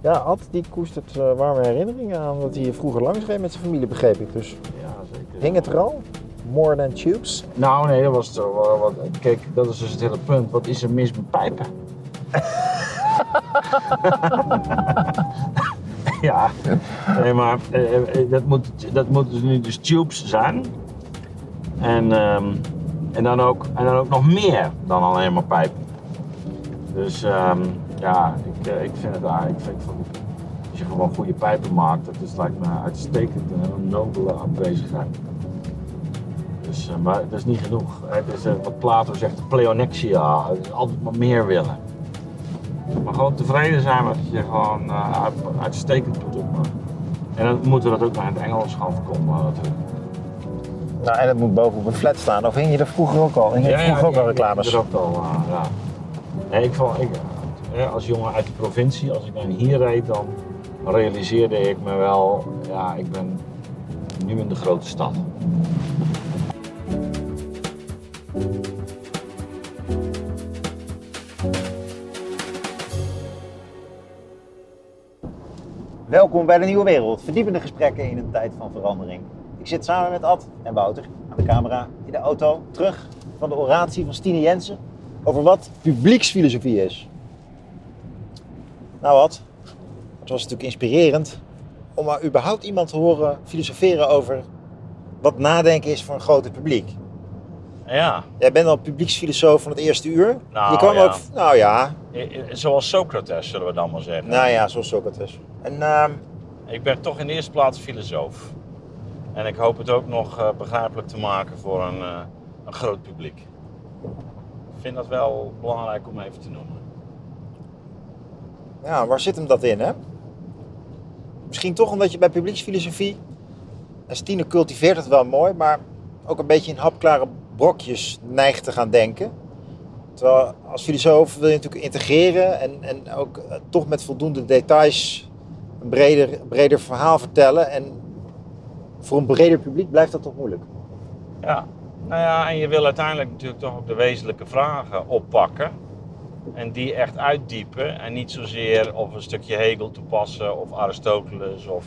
Ja, Ad die koestert eh, warme herinneringen aan dat hij hier vroeger langs reed met zijn familie, begreep ik. Dus Ja, zeker. hing het er al? More than tubes? Nou, nee, dat was het zo. Wat- Kijk, dat is dus het hele punt. Wat is er mis met pijpen? ja, nee, maar eh, eh, dat, moet, dat moeten dus nu dus tubes zijn. En, ehm, en, dan ook, en dan ook nog meer dan alleen maar pijpen. Dus ehm, ja, ik, eh, ik vind het eigenlijk, vind van, als je gewoon goede pijpen maakt, dat is, lijkt me uitstekend en een nobele aanwezigheid. Dus, eh, maar dat is niet genoeg. Het is eh, wat Plato zegt, pleonexia, altijd maar meer willen. Maar gewoon tevreden zijn met je gewoon uit- uitstekend product maakt. En dan moeten we dat ook naar het Engels gaan verkopen natuurlijk. Nou, en het moet boven op een flat staan. Of hing je er vroeger ook al? Hing je er vroeger ook al reclames? Er ook al, ja. Nee, ik vond, ik, als jongen uit de provincie, als ik dan hier reed, dan realiseerde ik me wel, ja, ik ben nu in de grote stad. Welkom bij de Nieuwe Wereld. Verdiepende gesprekken in een tijd van verandering. Ik zit samen met Ad en Wouter aan de camera in de auto terug van de oratie van Stine Jensen over wat publieksfilosofie is. Nou Ad, het was natuurlijk inspirerend om maar überhaupt iemand te horen filosoferen over wat nadenken is voor een groter publiek. Ja, Jij bent al publieksfilosoof van het eerste uur. Nou, je kwam ja. ook, nou ja, zoals Socrates zullen we dan maar zeggen. nou ja, zoals Socrates. En ehm, Ik ben toch in de eerste plaats filosoof. En ik hoop het ook nog eh, begrijpelijk te maken voor een, eh, een groot publiek. Ik vind dat wel belangrijk om even te noemen. Ja, waar zit hem dat in, hè? Misschien toch omdat je bij publieksfilosofie... En Stine cultiveert het wel mooi, maar ook een beetje in hapklare brokjes neigt te gaan denken. Terwijl als filosoof wil je natuurlijk integreren en, en ook eh, toch met voldoende details een breder, breder verhaal vertellen. En voor een breder publiek blijft dat toch moeilijk. Ja, nou ja, en je wil uiteindelijk natuurlijk toch ook de wezenlijke vragen oppakken. En die echt uitdiepen. En niet zozeer of een stukje Hegel toepassen of Aristoteles of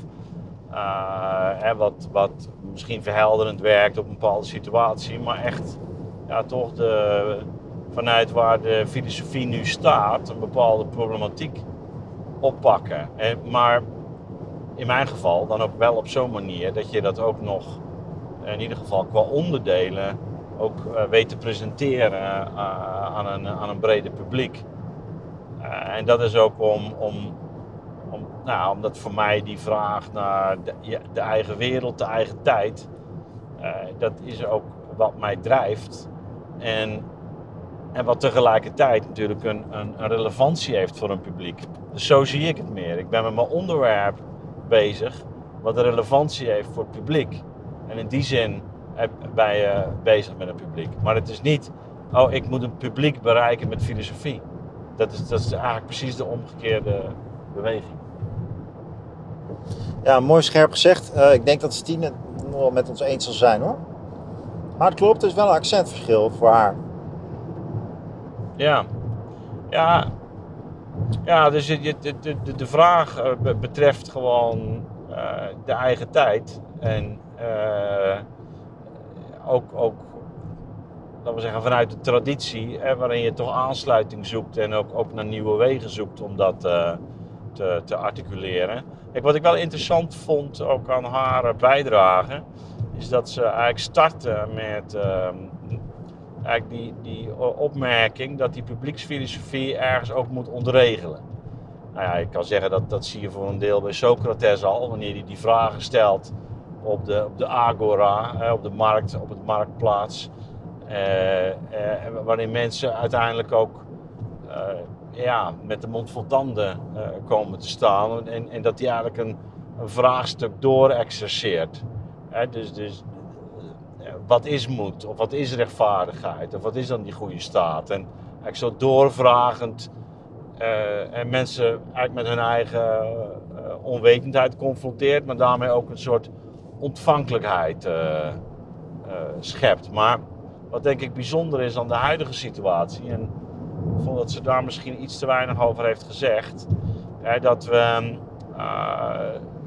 eh, wat, wat misschien verhelderend werkt op een bepaalde situatie. Maar echt ja, toch de, vanuit waar de filosofie nu staat, een bepaalde problematiek oppakken. En, maar in mijn geval dan ook wel op zo'n manier dat je dat ook nog in ieder geval qua onderdelen ook eh, weet te presenteren eh, aan, een, aan een breder publiek. Eh, en dat is ook om, om, om nou, omdat voor mij die vraag naar de, eigen wereld, de eigen tijd, dat is ook wat mij drijft. En, en wat tegelijkertijd natuurlijk een, een, een relevantie heeft voor een publiek. Dus zo zie ik het meer. Ik ben met mijn onderwerp bezig, wat een relevantie heeft voor het publiek. En in die zin je bezig met een publiek. Maar het is niet, oh, ik moet een publiek bereiken met filosofie. Dat is, dat is eigenlijk precies de omgekeerde beweging. Ja, mooi scherp gezegd. Eh, ik denk dat Stine het nog wel met ons eens zal zijn hoor. Maar het klopt, er is wel een accentverschil voor haar. Ja, ja, ja dus de, de, de, de vraag eh, be- betreft gewoon eh, de eigen tijd. En ook, ook, laten we zeggen, vanuit de traditie, hè, waarin je toch aansluiting zoekt en ook, ook naar nieuwe wegen zoekt om dat eh, te, te articuleren. Wat ik wel interessant vond ook aan haar bijdrage, is dat ze eigenlijk startte met ehm, eigenlijk die, die opmerking dat die publieksfilosofie ergens ook moet ontregelen. Nou ja, ik kan zeggen dat dat zie je voor een deel bij Socrates al, wanneer hij die vragen stelt op de, op de agora, hè, op de markt, op het marktplaats. Eh, eh, waarin mensen uiteindelijk ook eh, ja, met de mond vol tanden komen te staan. En, en dat hij eigenlijk een, vraagstuk doorexerceert. Dus, dus wat is moed? Of wat is rechtvaardigheid? Of wat is dan die goede staat? En eigenlijk zo doorvragend en mensen eigenlijk met hun eigen onwetendheid confronteert, maar daarmee ook een soort ontvankelijkheid eh, eh, schept. Maar wat denk ik bijzonder is aan de huidige situatie, en ik vond dat ze daar misschien iets te weinig over heeft gezegd, Hè, dat we eh,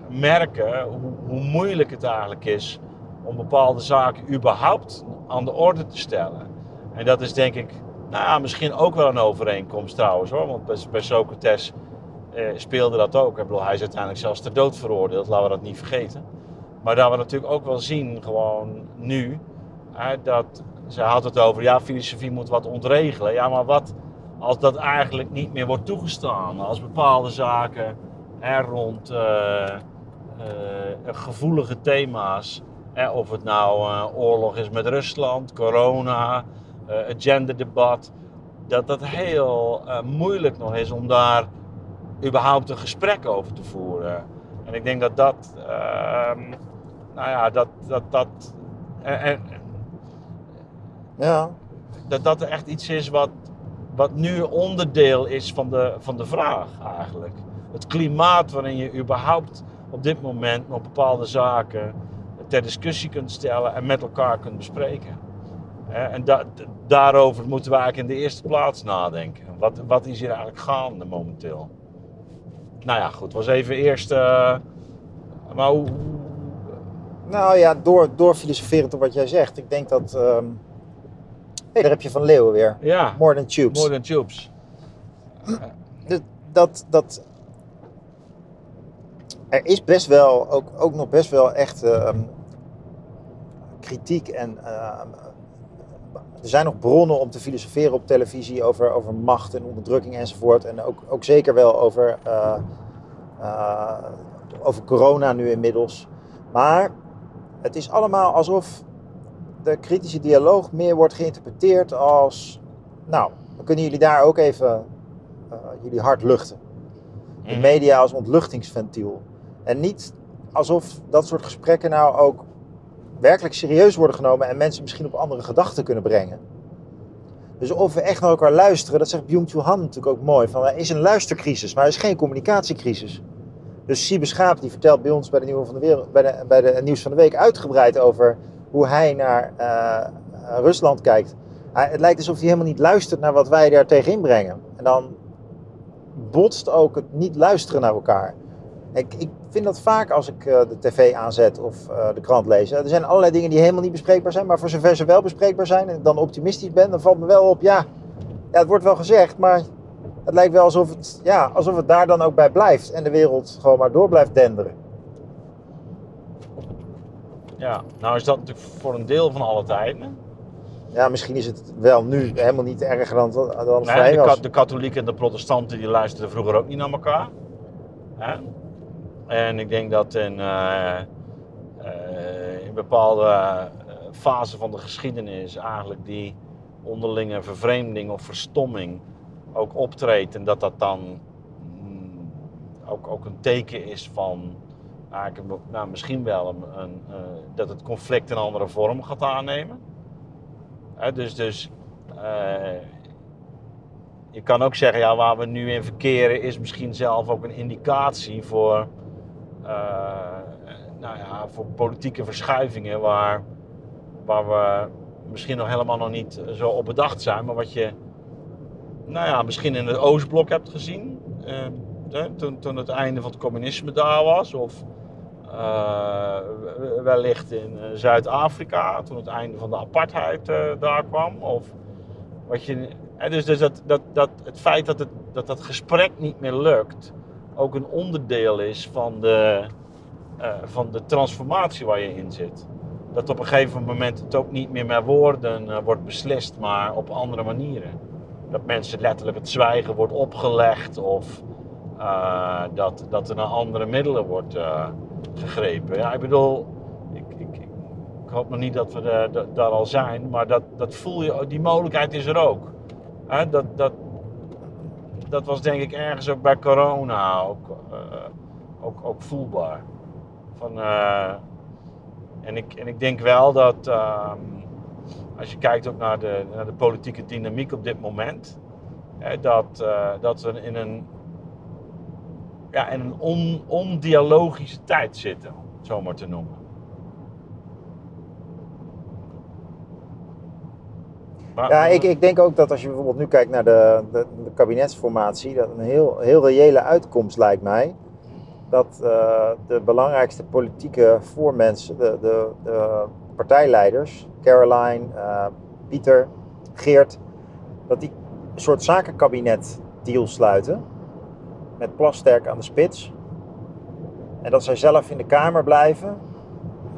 merken hoe, moeilijk het eigenlijk is om bepaalde zaken überhaupt aan de orde te stellen. En dat is denk ik, nou ja, misschien ook wel een overeenkomst trouwens hoor. Want bij, Socrates speelde dat ook. Hij is uiteindelijk zelfs ter dood veroordeeld, laten we dat niet vergeten. Maar dat we natuurlijk ook wel zien, gewoon nu, hè, dat ze had het over, ja, filosofie moet wat ontregelen. Ja, maar wat als dat eigenlijk niet meer wordt toegestaan? Als bepaalde zaken hè, rond eh, eh, gevoelige thema's, hè, of het nou eh, oorlog is met Rusland, corona, het genderdebat, dat dat heel moeilijk nog is om daar überhaupt een gesprek over te voeren. En ik denk dat dat, ehm, nou ja, dat, dat, dat, en, en- Ja, dat dat echt iets is wat, wat nu onderdeel is van de, van de vraag eigenlijk. Het klimaat waarin je überhaupt op dit moment nog bepaalde zaken ter discussie kunt stellen en met elkaar kunt bespreken. En da- daarover moeten we eigenlijk in de eerste plaats nadenken. Wat, wat is hier eigenlijk gaande momenteel? Nou ja, goed, was even eerst. eh, maar hoe. Nou ja, door, door filosoferend op wat jij zegt. Ik denk dat... ehm hey, daar heb je Van Leeuwen weer. Ja, More than tubes. more than tubes. dat, dat er is best wel, ook, ook nog best wel echt ehm, kritiek en ehm, er zijn nog bronnen om te filosoferen op televisie over, over macht en onderdrukking enzovoort. En ook, ook zeker wel over, eh, eh, over corona nu inmiddels. Maar het is allemaal alsof de kritische dialoog meer wordt geïnterpreteerd als... Nou, dan kunnen jullie daar ook even eh, jullie hart luchten de Mhm. media als ontluchtingsventiel. En niet alsof dat soort gesprekken nou ook werkelijk serieus worden genomen en mensen misschien op andere gedachten kunnen brengen. Dus of we echt naar elkaar luisteren, dat zegt Byung-Chul Han natuurlijk ook mooi. Van, er is een luistercrisis, maar er is geen communicatiecrisis. Dus Siebe Schaap die vertelt bij ons bij de, van de, wereld, bij de, bij de Nieuws van de Week uitgebreid over hoe hij naar eh, Rusland kijkt. Hij, het lijkt alsof hij helemaal niet luistert naar wat wij daar tegen inbrengen. En dan botst ook het niet luisteren naar elkaar. Ik, ik vind dat vaak als ik eh, de tv aanzet of eh, de krant lees. Er zijn allerlei dingen die helemaal niet bespreekbaar zijn, maar voor zover ze wel bespreekbaar zijn en dan optimistisch ben, dan valt me wel op, ja, ja het wordt wel gezegd, maar het lijkt wel alsof het, ja, alsof het daar dan ook bij blijft en de wereld gewoon maar door blijft denderen. Ja, nou is dat natuurlijk voor een deel van alle tijden. Ja, misschien is het wel nu helemaal niet erger dan, dan het Nee, voorheen de, was. de katholieken en de protestanten die luisterden vroeger ook niet naar elkaar. Hè? En ik denk dat in, eh, eh, in bepaalde eh, fasen van de geschiedenis eigenlijk die onderlinge vervreemding of verstomming ook optreedt. En dat dat dan mm, ook, ook een teken is van eigenlijk een- nou, misschien wel een, een, eh, dat het conflict een andere vorm gaat aannemen. Hè, dus dus eh, je kan ook zeggen, ja, waar we nu in verkeren is misschien zelf ook een indicatie voor, eh, nou ja, voor politieke verschuivingen waar, waar we misschien nog helemaal nog niet zo op bedacht zijn, maar wat je nou ja, misschien in het Oostblok hebt gezien, eh, toen, toen het einde van het communisme daar was, of eh, wellicht in eh, Zuid-Afrika, toen het einde van de apartheid daar kwam, of wat je, dus dus dat, dat, dat, het feit dat, het, dat dat gesprek niet meer lukt, ook een onderdeel is van de, van de transformatie waar je in zit. Dat op een gegeven moment het ook niet meer met woorden wordt beslist, maar op andere manieren. Dat mensen letterlijk het zwijgen wordt opgelegd of eh, dat, dat er naar andere middelen wordt eh, gegrepen. Ja, ik bedoel, ik, ik, ik, hoop nog niet dat we de- daar al zijn, maar dat, dat voel je, die mogelijkheid is er ook. Dat, dat, dat was denk ik ergens ook bij corona ook, eh, ook, ook voelbaar. Van, eh, en, ik, en ik denk wel dat ehm, als je kijkt ook naar de, naar de politieke dynamiek op dit moment, hè, dat, eh, dat we in een, ja, in een on, ondialogische tijd zitten, om zo maar te noemen. Ja, ik, ik denk ook dat als je bijvoorbeeld nu kijkt naar de, de, de kabinetsformatie, dat een heel, heel reële uitkomst lijkt mij. Dat eh, de belangrijkste politieke voormensen, de, de, de partijleiders, Caroline, eh, Pieter, Geert, dat die een soort zakenkabinet deal sluiten. Met Plasterk aan de spits. En dat zij zelf in de Kamer blijven.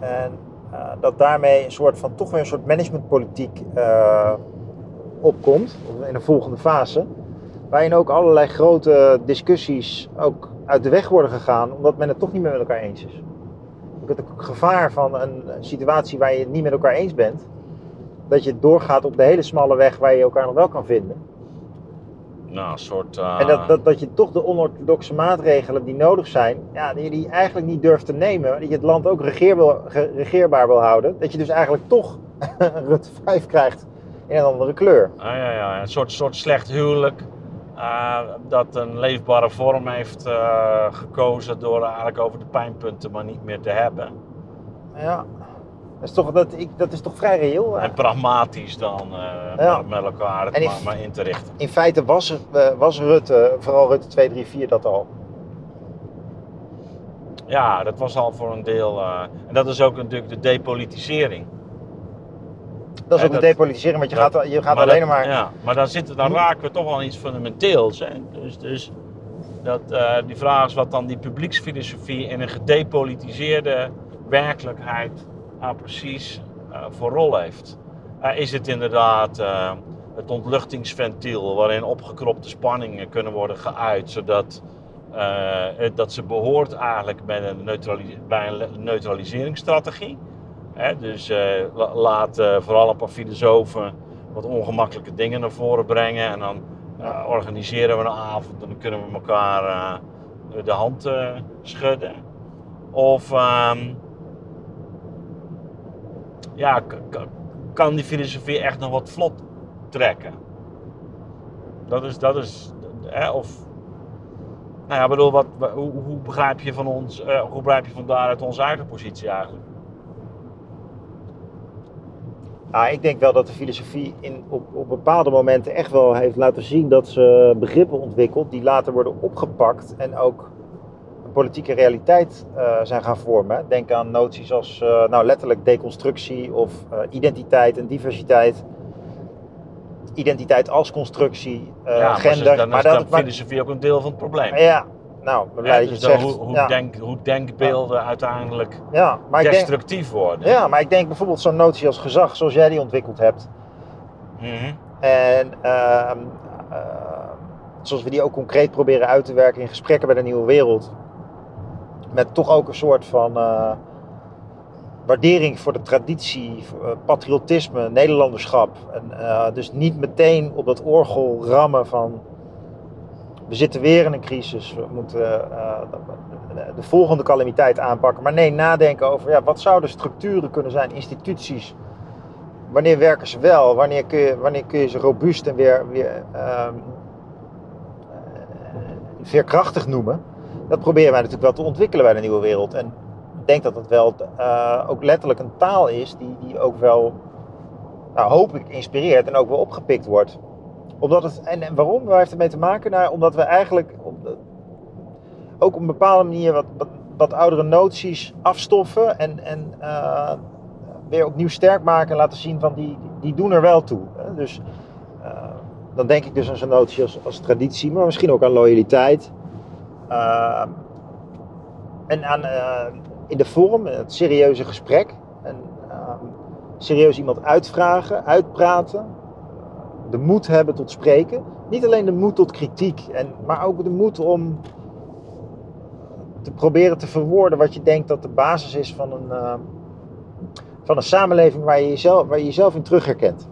En eh, dat daarmee een soort van toch weer een soort managementpolitiek eh, opkomt in een volgende fase. Waarin ook allerlei grote discussies ook uit de weg worden gegaan, omdat men het toch niet meer met elkaar eens is. Het gevaar van een situatie waar je het niet met elkaar eens bent, dat je doorgaat op de hele smalle weg waar je elkaar nog wel kan vinden. Nou, een soort... eh, En dat, dat, dat je toch de onorthodoxe maatregelen die nodig zijn, ja, die je die eigenlijk niet durft te nemen, dat je het land ook regeer wil- ge- regeerbaar wil houden, dat je dus eigenlijk toch een Rutte 5 krijgt in een andere kleur. Ah, ja, ja, een soort, soort slecht huwelijk. Eh, dat een leefbare vorm heeft eh, gekozen door eigenlijk over de pijnpunten maar niet meer te hebben. Ja, dat is toch, dat, ik, dat is toch vrij reëel. En pragmatisch dan eh, Ja. met elkaar het ik- maar, maar in te richten. In feite was, eh, was Rutte, vooral Rutte 2, 3, 4, dat al. Ja, dat was al voor een deel. en dat is ook natuurlijk de depolitisering. Dat is ook de dat- depolitisering, want je dat- gaat, je gaat Maar alleen dat- maar... Ja, maar dan, zitten, dan raken we toch wel iets fundamenteels. Hè? Dus, dus dat, eh, die vraag is wat dan die publieksfilosofie in een gedepolitiseerde werkelijkheid nou precies eh, voor rol heeft. Eh, is het inderdaad het ontluchtingsventiel waarin opgekropte spanningen kunnen worden geuit, zodat het- dat ze behoort eigenlijk bij een, bij een neutraliseringsstrategie. Dus eh, la- laat eh, vooral een paar filosofen wat ongemakkelijke dingen naar voren brengen. En dan eh, organiseren we een avond en dan kunnen we elkaar de hand schudden. Of ehm, ja, kan die filosofie echt nog wat vlot trekken? Dat is, dat is of nou ja, bedoel, wat, wa- hoe, hoe begrijp je van ons, hoe begrijp je van daaruit onze eigen positie eigenlijk? Ja, ik denk wel dat de filosofie in, op, op bepaalde momenten echt wel heeft laten zien dat ze begrippen ontwikkelt die later worden opgepakt en ook een politieke realiteit eh, zijn gaan vormen. Denk aan noties als eh, nou, letterlijk deconstructie of eh, identiteit en diversiteit. Identiteit als constructie, ja, maar gender. dan maar is dat, dan maar- filosofie ook een deel van het probleem. ja, nou, dat je dus het dan zegt. hoe, hoe, ja. denk, hoe denkbeelden uiteindelijk ja, maar ik denk, destructief worden. ja, maar ik denk bijvoorbeeld zo'n notie als gezag, zoals jij die ontwikkeld hebt. Mhm. En ehm, ehm, zoals we die ook concreet proberen uit te werken in gesprekken bij de Nieuwe Wereld. Met toch ook een soort van eh, waardering voor de traditie, voor, eh, patriotisme, Nederlanderschap. En, eh, dus niet meteen op dat orgel rammen van we zitten weer in een crisis, we moeten eh, de- de volgende calamiteit aanpakken. Maar nee, nadenken over ja, wat zouden structuren kunnen zijn, instituties. Wanneer werken ze wel? Wanneer kun je, wanneer kun je ze robuust en weer, weer eh, veerkrachtig noemen? Dat proberen wij natuurlijk wel te ontwikkelen bij de nieuwe wereld. En ik denk dat het wel eh, ook letterlijk een taal is die, die ook wel, nou, hoop ik, inspireert en ook wel opgepikt wordt. Omdat het, en, waarom? Waar heeft het mee te maken? Nou, omdat we eigenlijk op ook op een bepaalde manier wat, oudere noties afstoffen en, en eh, weer opnieuw sterk maken en laten zien van die, die doen er wel toe. Hè? Dus eh, dan denk ik dus aan zo'n notie als, traditie, maar misschien ook aan loyaliteit. Eh, en aan in de vorm, het serieuze gesprek. En serieus iemand uitvragen, uitpraten. De moed hebben tot spreken. Niet alleen de moed tot kritiek, en, maar ook de moed om te proberen te verwoorden wat je denkt dat de basis is van een, eh, van een samenleving waar je, jezelf, waar je jezelf in terug herkent.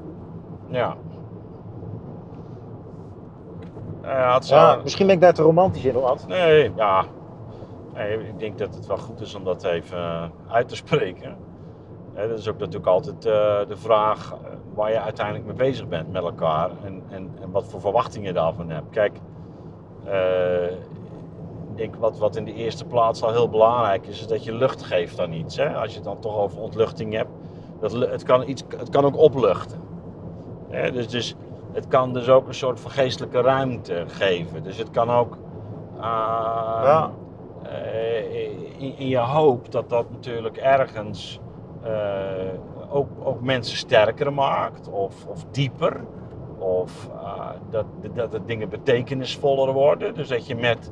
Ja. Eh, Ja, misschien ben ik daar te romantisch in, Ad. Nee, ja. Nee, ik denk dat het wel goed is om dat even uit te spreken. Dat is ook natuurlijk altijd eh, de vraag eh, waar je uiteindelijk mee bezig bent met elkaar en, en, en wat voor verwachtingen je daarvan hebt. Kijk, eh, ik, wat, wat in de eerste plaats al heel belangrijk is, is dat je lucht geeft aan iets. Hè? Als je het dan toch over ontluchting hebt, dat, het, kan iets, het kan ook opluchten. Hè, dus, dus het kan dus ook een soort van geestelijke ruimte geven. Dus het kan ook ah, Ja. in, in je hoop dat dat natuurlijk ergens ook, ook mensen sterker maakt of, of dieper. Of ah, dat, dat de dingen betekenisvoller worden. Dus dat je met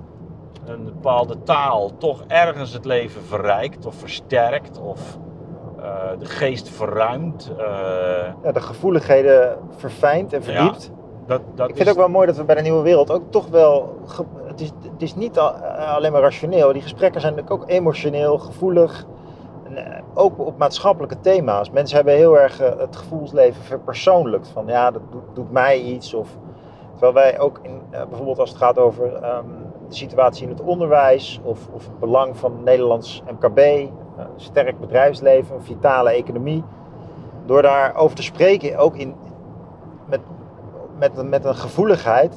een bepaalde taal toch ergens het leven verrijkt of versterkt of eh, de geest verruimt. eh, Ja, de gevoeligheden verfijnt en verdiept. dat, dat Ik vind het ook wel mooi dat we bij de Nieuwe Wereld ook toch wel... Het is, het is niet al- eh, alleen maar rationeel. Die gesprekken zijn natuurlijk ook emotioneel, gevoelig. Eh, ook op maatschappelijke thema's. Mensen hebben heel erg eh, het gevoelsleven verpersoonlijkt. Van ja, dat doet, mij iets. Of, terwijl wij ook in, eh, bijvoorbeeld als het gaat over ehm, de situatie in het onderwijs. Of, of het belang van Nederlands MKB. eh, sterk bedrijfsleven, een vitale economie. Door daarover te spreken, ook in, met, met, een- met een gevoeligheid,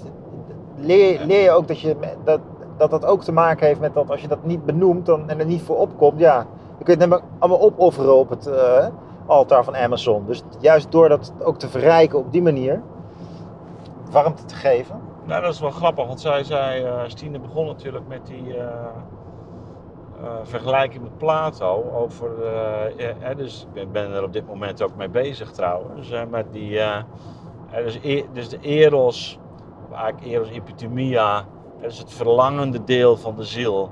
leer, leer je ook dat, je, dat, dat dat ook te maken heeft met dat als je dat niet benoemt dan, en er niet voor opkomt, ja, je het helemaal allemaal opofferen op het eh, altaar van Amazon. Dus juist door dat ook te verrijken op die manier, warmte te geven. Nou, dat is wel grappig, want zij zei, eh Stine begon natuurlijk met die eh, vergelijking met Plato over, eh, dus ik ben er op dit moment ook mee bezig trouwens, met die, dus, e- dus de eros, eigenlijk eros epithemia, dat is het verlangende deel van de ziel.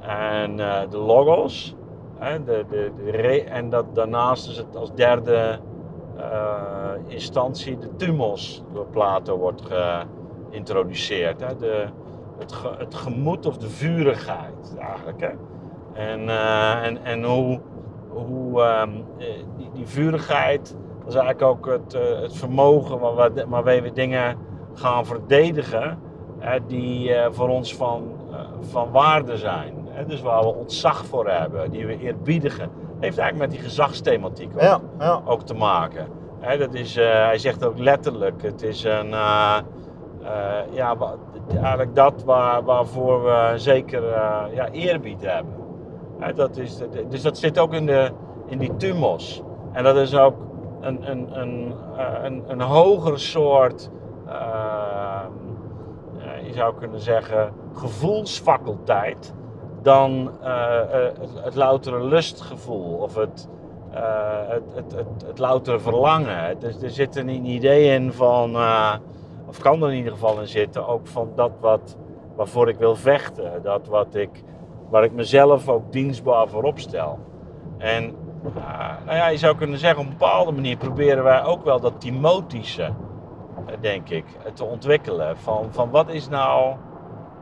En de logos, de, de, en dat, daarnaast is het als derde eh, instantie de thumos door Plato wordt geïntroduceerd. Hè? De, het, het gemoed of de vurigheid eigenlijk. Hè? En, eh, en, en hoe, hoe ehm, eh, die, die vurigheid, dat is eigenlijk ook het, eh, het vermogen waarmee we dingen gaan verdedigen, die voor ons van, van waarde zijn. Hè? Dus waar we ontzag voor hebben, die we eerbiedigen. heeft eigenlijk met die gezagsthematiek ook Ja, ja. ook te maken. Hè, dat is, eh, hij zegt ook letterlijk, het is een, eh, eh, ja, eigenlijk dat waar, waarvoor we zeker ja, eerbied hebben. Hè, dat is, dus dat zit ook in, de, in die tumos. En dat is ook een, een, een, een, een hogere soort, je zou kunnen zeggen, gevoelsfaculteit dan eh, eh, het, het loutere lustgevoel of het, eh, het, het, het, het loutere verlangen. Dus er zit een idee in van, of kan er in ieder geval in zitten, ook van dat wat, waarvoor ik wil vechten. Dat wat ik, waar ik mezelf ook dienstbaar voor opstel. En nou ja, je zou kunnen zeggen, op een bepaalde manier proberen wij ook wel dat Timotische, denk ik, te ontwikkelen. Van, van wat is nou,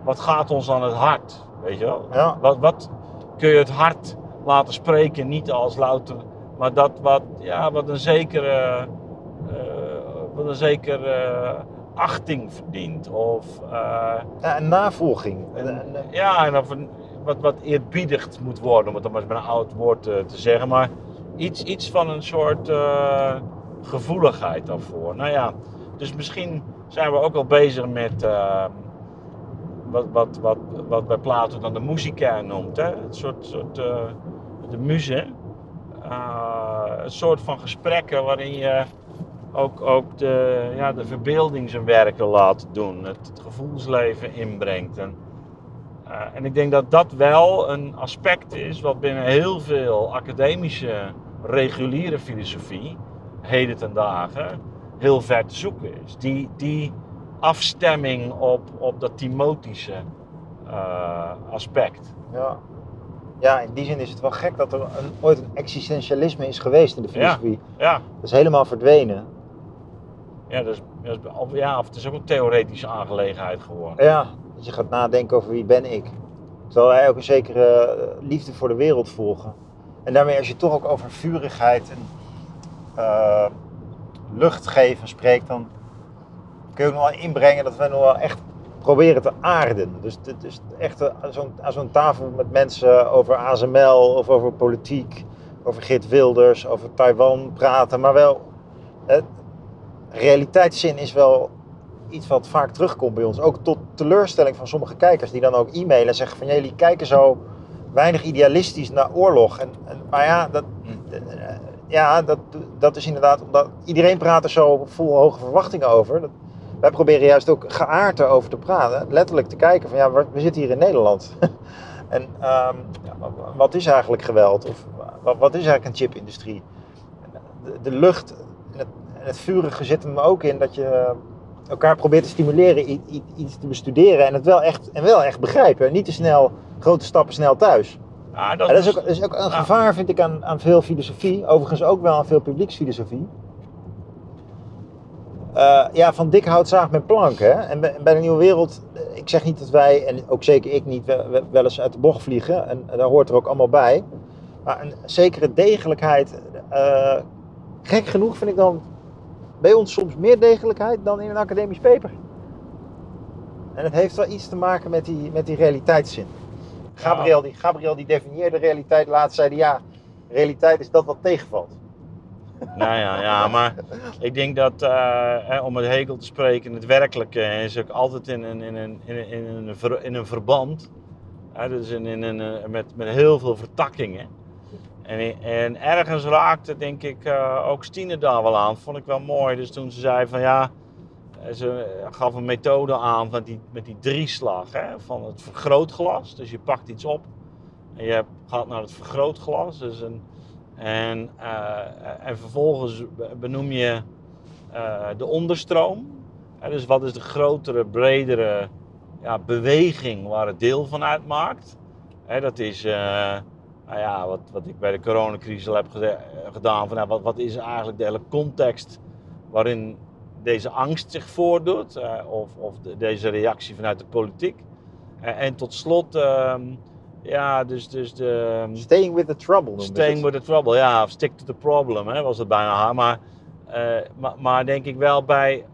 wat gaat ons aan het hart? Weet je wel? Ja. Wat, wat kun je het hart laten spreken, niet als louter, maar dat wat, ja, wat een zekere, eh, wat een zekere achting verdient. Of, eh, Ja, en navolging. Ja, en of een, wat, wat eerbiedigd moet worden, om het dan maar eens met een oud woord eh, te zeggen. Maar iets, iets van een soort eh, gevoeligheid daarvoor. Nou ja, dus misschien zijn we ook al bezig met eh, wat, wat, wat, wat bij Plato dan de musica noemt. Hè? Het soort, soort eh, de muze. Eh, een soort van gesprekken waarin je ook, ook de, ja, de verbeelding zijn werken laat doen. Het, het gevoelsleven inbrengt. En, eh, en ik denk dat dat wel een aspect is wat binnen heel veel academische reguliere filosofie, heden ten dagen, heel ver te zoeken is. Die, die afstemming op, op dat Timotische eh, aspect. ja. ja, in die zin is het wel gek dat er een, ooit een existentialisme is geweest in de filosofie. Ja, Dat is helemaal verdwenen. ja, dus- of, ja, of het is ook een theoretische aangelegenheid geworden. Ja, dat je gaat nadenken over wie ben ik. Terwijl wij ook een zekere eh, liefde voor de wereld volgen. En daarmee als je toch ook over vurigheid en eh, lucht geven spreekt, dan kun je ook nog wel inbrengen dat we nog wel echt proberen te aarden. Dus is echt aan zo'n, aan zo'n tafel met mensen over ASML of over politiek, over Geert Wilders, over Taiwan praten. Maar wel, realiteitszin is wel iets wat vaak terugkomt bij ons. Ook tot teleurstelling van sommige kijkers die dan ook e-mailen en zeggen van "Ja, jullie kijken zo weinig idealistisch naar oorlog. En, en, maar ja, dat, eh, ja, dat, dat is inderdaad omdat iedereen praat er zo vol hoge verwachtingen over. Dat, wij proberen juist ook geaard erover te praten. Letterlijk te kijken van ja, we, zitten hier in Nederland. en ehm, wat is eigenlijk geweld? Of wat, wat is eigenlijk een chipindustrie? De, de lucht en het, het vurige zit hem ook in dat je elkaar probeert te stimuleren iets te bestuderen en het wel echt, en wel echt begrijpen. Niet te snel, grote stappen snel thuis. Dat is ook, dat is ook een gevaar, vind ik, aan, aan veel filosofie. Overigens ook wel aan veel publieksfilosofie. Eh, ja, van dik hout met plank. Hè? En bij, de Nieuwe Wereld, eh, ik zeg niet dat wij, en ook zeker ik niet, wel, eens uit de bocht vliegen. En, daar hoort er ook allemaal bij. Maar een zekere degelijkheid. eh, gek genoeg vind ik dan bij ons soms meer degelijkheid dan in een academisch paper. En het heeft wel iets te maken met die, met die realiteitszin. Gabriel, die, Gabriel die definieerde realiteit laatst, zei ja, realiteit is dat wat tegenvalt. Nou ja, ja, maar ik denk dat, eh, om met Hegel te spreken, het werkelijke is ook altijd in een, in een, in een, in een, in een verband. Hè, dus in, in een, eh, met, met heel veel vertakkingen. En, en ergens raakte, denk ik, eh, ook Stine daar wel aan. Vond ik wel mooi. Dus toen ze zei van ja, ze gaf een methode aan met die, met die drieslag hè, van het vergrootglas. Dus je pakt iets op en je gaat naar het vergrootglas. Dus een, en, eh, en vervolgens benoem je eh, de onderstroom. Dus wat is de grotere, bredere ja, beweging waar het deel van uitmaakt. Dat is eh, nou ja, wat, wat ik bij de coronacrisis al heb gedaan. Van, nou, wat, wat is eigenlijk de hele context waarin deze angst zich voordoet? of of de- deze reactie vanuit de politiek. En tot slot, ehm, ja, dus, dus de... Staying with the trouble Staying with the trouble, ja, of stick to the problem, hè, was het bijna haar. Maar, eh, maar, maar denk ik wel bij,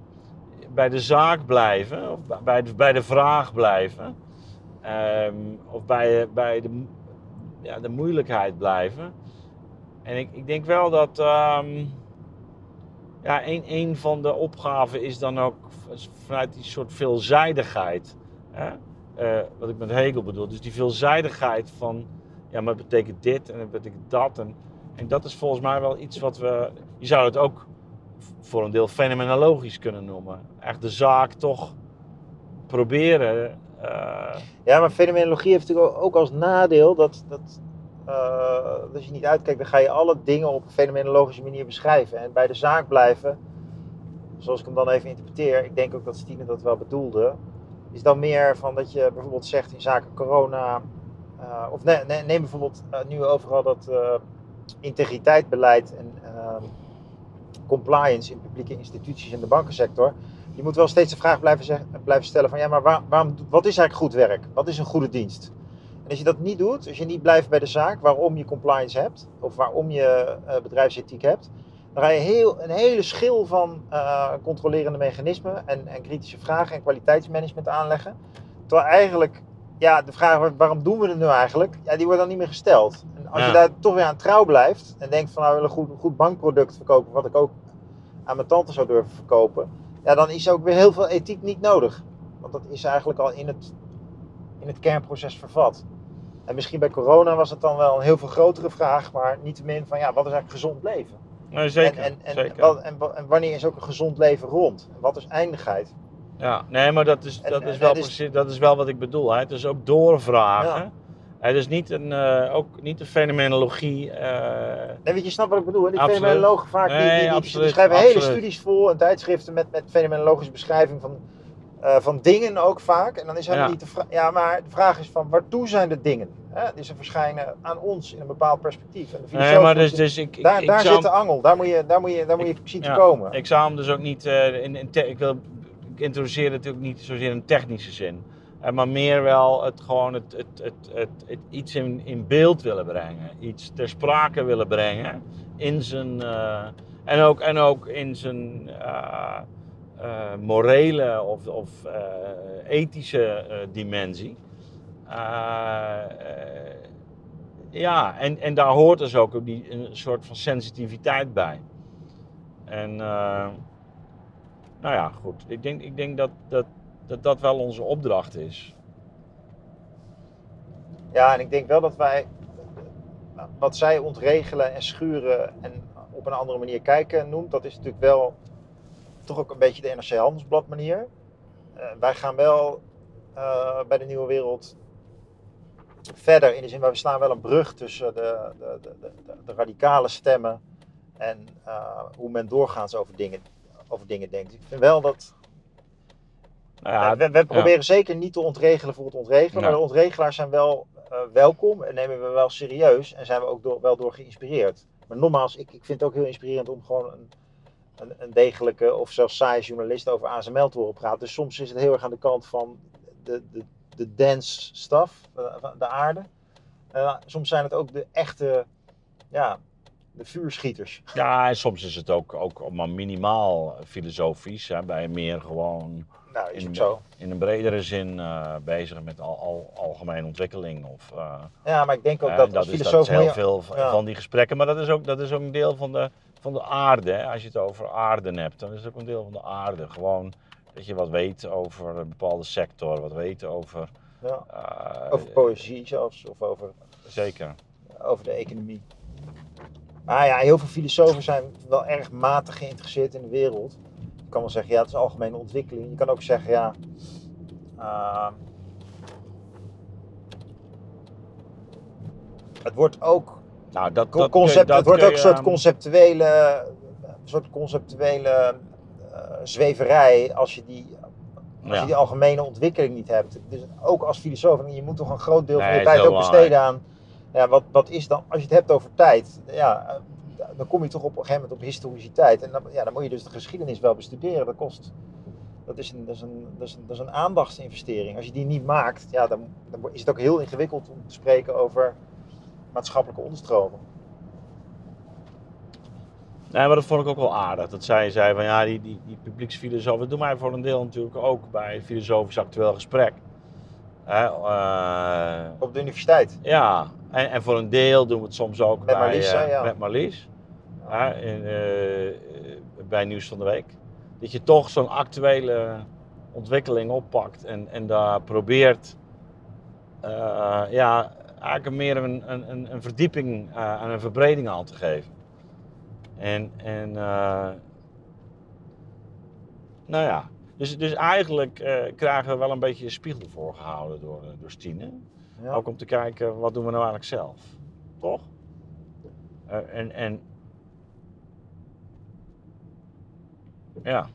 bij de zaak blijven, of bij- de, bij de vraag blijven, ehm, of bij, bij de, ja, de moeilijkheid blijven. En ik, ik denk wel dat ehm, ja, een, een van de opgaven is dan ook vanuit die soort veelzijdigheid. Hè? Eh, wat ik met Hegel bedoel. Dus die veelzijdigheid van, ja, maar het betekent dit en het betekent dat. En, en dat is volgens mij wel iets wat we, je zou het ook voor een deel fenomenologisch kunnen noemen. Echt de zaak toch proberen. eh, Ja, maar fenomenologie heeft natuurlijk ook als nadeel dat, dat eh, als je niet uitkijkt, dan ga je alle dingen op een fenomenologische manier beschrijven. En bij de zaak blijven, zoals ik hem dan even interpreteer, ik denk ook dat Stine dat wel bedoelde, is dan meer van dat je bijvoorbeeld zegt in zaken corona, eh, of nee, nee, neem bijvoorbeeld eh, nu overal dat eh integriteitbeleid en ehm, compliance in publieke instituties en de bankensector. Je moet wel steeds de vraag blijven, zeg- blijven stellen van ja, maar waar- waarom, wat is eigenlijk goed werk? Wat is een goede dienst? En als je dat niet doet, als je niet blijft bij de zaak waarom je compliance hebt, of waarom je bedrijfsethiek hebt, dan ga je heel, een hele schil van eh, controlerende mechanismen en, en kritische vragen en kwaliteitsmanagement aanleggen. Terwijl eigenlijk, ja, de vraag waar- waarom doen we het nu eigenlijk, ja, die wordt dan niet meer gesteld. En als je daar toch weer aan trouw blijft en denkt van nou, we willen een goed, goed bankproduct verkopen, wat ik ook aan mijn tante zou durven verkopen, ja, dan is ook weer heel veel ethiek niet nodig. Want dat is eigenlijk al in het, in het kernproces vervat. En misschien bij corona was het dan wel een heel veel grotere vraag, maar niettemin van ja, wat is eigenlijk gezond leven? Nee, zeker. en, en, en, zeker. wat- en, wa- en wanneer is ook een gezond leven rond? En wat is eindigheid? Ja, nee, maar dat is, dat is, wel, is- precies, dat is wel wat ik bedoel. Hè. Het is ook doorvragen. Ja. Het is niet een, eh, ook niet een fenomenologie. eh, Nee, weet je, snap wat ik bedoel? hè? Die Absoluut. fenomenologen vaak, die, Nee, die, die, die absoluut, schrijven hele studies vol en tijdschriften met, met fenomenologische beschrijving van, eh, van dingen ook vaak. En dan is helemaal Ja. niet de vraag, ja, maar de vraag is van waartoe zijn de dingen? Hè? Dus ze verschijnen aan ons in een bepaald perspectief. En de nee, maar dus, dus ik, daar ik daar zit de angel, daar moet je, daar moet je, daar moet je zien te ja, komen. Ik zou hem dus ook niet, eh, in, in te- ik, wil, ik introduceer het ook niet zozeer in technische zin. Eh, maar meer wel het gewoon het, het, het, het, het iets in, in beeld willen brengen. Iets ter sprake willen brengen. In zijn, eh, en, ook, en ook in zijn morele of, of ethische dimensie. Eh, eh, ja, en, en daar hoort dus ook die, een soort van sensitiviteit bij. En eh, nou ja, goed. Ik denk, ik denk dat, dat, dat dat wel onze opdracht is. Ja, en ik denk wel dat wij wat zij ontregelen en schuren en op een andere manier kijken noemt, dat is natuurlijk wel toch ook een beetje de NRC Handelsblad manier. Wij gaan wel bij de Nieuwe Wereld verder in de zin, waar we slaan wel een brug tussen de, de, de, de, radicale stemmen en eh, hoe men doorgaans over dingen, over dingen denkt. Ik vind wel dat. Nou ja, we, we proberen zeker niet te ontregelen voor het ontregelen, maar de ontregelaars zijn wel eh, welkom en nemen we wel serieus en zijn we ook door, wel door geïnspireerd. Maar nogmaals, ik, ik vind het ook heel inspirerend om gewoon een, een, een degelijke of zelfs saaie journalist over ASML te horen praten. Dus soms is het heel erg aan de kant van de, de, de dance stuff, eh, van de aarde. Eh, soms zijn het ook de echte, ja, de vuurschieters. Ja, en soms is het ook, ook maar minimaal filosofisch. Hè, bij meer gewoon Nou, is in, zo. in een bredere zin eh, bezig met al, al, algemene ontwikkeling. Of, eh, Ja, maar ik denk ook dat is, dat is heel veel ja. van die gesprekken. Maar dat is ook, dat is ook een deel van de, van de aarde. Hè. Als je het over aarde hebt, dan is het ook een deel van de aarde. Gewoon dat je wat weet over een bepaalde sector. Wat weet over... ja, eh, over poëzie zelfs, of over, Zeker. over de economie. Maar ja, heel veel filosofen zijn wel erg matig geïnteresseerd in de wereld. Je kan wel zeggen, ja, het is algemene ontwikkeling. Je kan ook zeggen, ja, ah, het wordt ook Nou, dat, dat concept, dat het wordt ook een soort ehm, conceptuele, een soort conceptuele zweverij als je, die, als Ja. je die algemene ontwikkeling niet hebt. Dus ook als filosoof, je moet toch een groot deel van je tijd ook besteden aan. Ja, wat, wat is dan, als je het hebt over tijd, ja, eh, dan kom je toch op een gegeven moment op historiciteit. En dan, ja, dan moet je dus de geschiedenis wel bestuderen. Dat kost. Dat is, een, dat, is een, dat, is een, dat is een aandachtsinvestering. Als je die niet maakt, ja, dan, dan is het ook heel ingewikkeld om te spreken over maatschappelijke onderstromen. Nee, maar dat vond ik ook wel aardig. Dat zij zei van ja, die, die, die publieksfilosoof, dat doen wij voor een deel natuurlijk ook bij filosofisch actueel gesprek. Hè, eh, Op de universiteit. ja, en, en voor een deel doen we het soms ook Met bij, Marlies, eh, ja. met Marlies. Hè, in, eh, bij Nieuws van de Week. Dat je toch zo'n actuele ontwikkeling oppakt en, en daar probeert ja, eigenlijk meer een, een, een- een verdieping en een verbreding aan te geven. En, en eh, nou ja, dus, dus eigenlijk eh, krijgen we wel een beetje een spiegel voorgehouden door, eh, door Stine. Ja. Ook om te kijken, wat doen we nou eigenlijk zelf? Toch? En, en ja,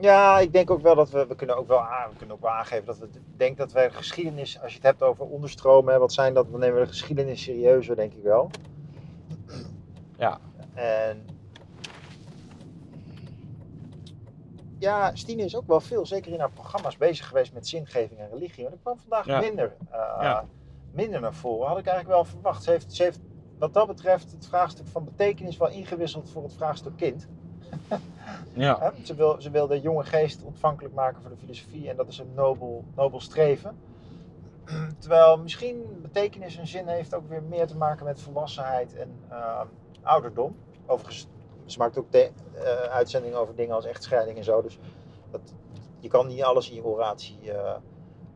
Ja, ik denk ook wel dat we, we kunnen ook wel, aan, we kunnen ook wel aangeven dat we denk dat wij de geschiedenis, als je het hebt over onderstromen, wat zijn dat, dan nemen we de geschiedenis serieuzer, denk ik wel. Ja. En ja, Stine is ook wel veel, zeker in haar programma's, bezig geweest met zingeving en religie. Maar dat kwam vandaag Ja. minder, eh, Ja. minder naar voren. Had ik eigenlijk wel verwacht. Ze heeft, ze heeft wat dat betreft het vraagstuk van betekenis wel ingewisseld voor het vraagstuk kind. ja. Ze, wil, ze wil de jonge geest ontvankelijk maken voor de filosofie en dat is een nobel, nobel streven. Terwijl misschien betekenis en zin heeft ook weer meer te maken met volwassenheid en eh, ouderdom. Overigens, ze maakt ook de, eh, uitzendingen over dingen als echtscheiding en zo. Dus dat, je kan niet alles in je oratie eh,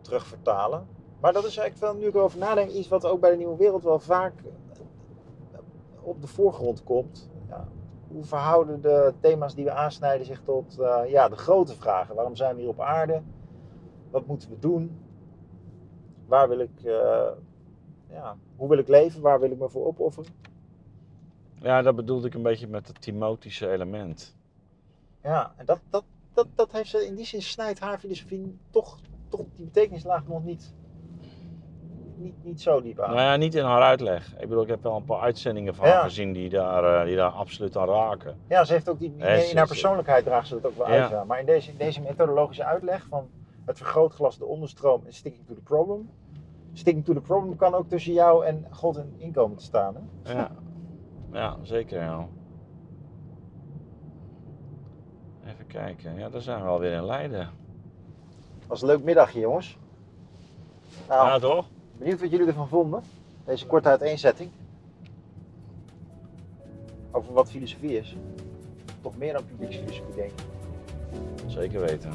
terugvertalen. Maar dat is eigenlijk wel, nu ik erover nadenk, iets wat ook bij de Nieuwe Wereld wel vaak eh, op de voorgrond komt. Ja, hoe verhouden de thema's die we aansnijden zich tot ja, de grote vragen? Waarom zijn we hier op aarde? Wat moeten we doen? Waar wil ik, ja, hoe wil ik leven? Waar wil ik me voor opofferen? Ja, dat bedoelde ik een beetje met het Timotische element. Ja, en dat, dat, dat, dat heeft ze in die zin snijdt haar filosofie toch, toch die betekenislaag nog niet, niet, niet zo diep aan. Nou ja, niet in haar uitleg. Ik bedoel, ik heb wel een paar uitzendingen van Ja. haar gezien die daar, eh, die daar absoluut aan raken. Ja, ze heeft ook die, in haar persoonlijkheid draagt ze dat ook wel Ja. uit. Maar in deze, in deze methodologische uitleg van het vergrootglas, de onderstroom en sticking to the problem. Sticking to the problem kan ook tussen jou en God en inkomen te staan. Hè? Ja, ja zeker ja. Even kijken. Ja, daar zijn we alweer in Leiden. was een leuk middagje, jongens. Nou, Ja, toch? benieuwd wat jullie ervan vonden. Deze korte uiteenzetting. Over wat filosofie is. Toch meer dan publieksfilosofie, denk ik. Zeker weten.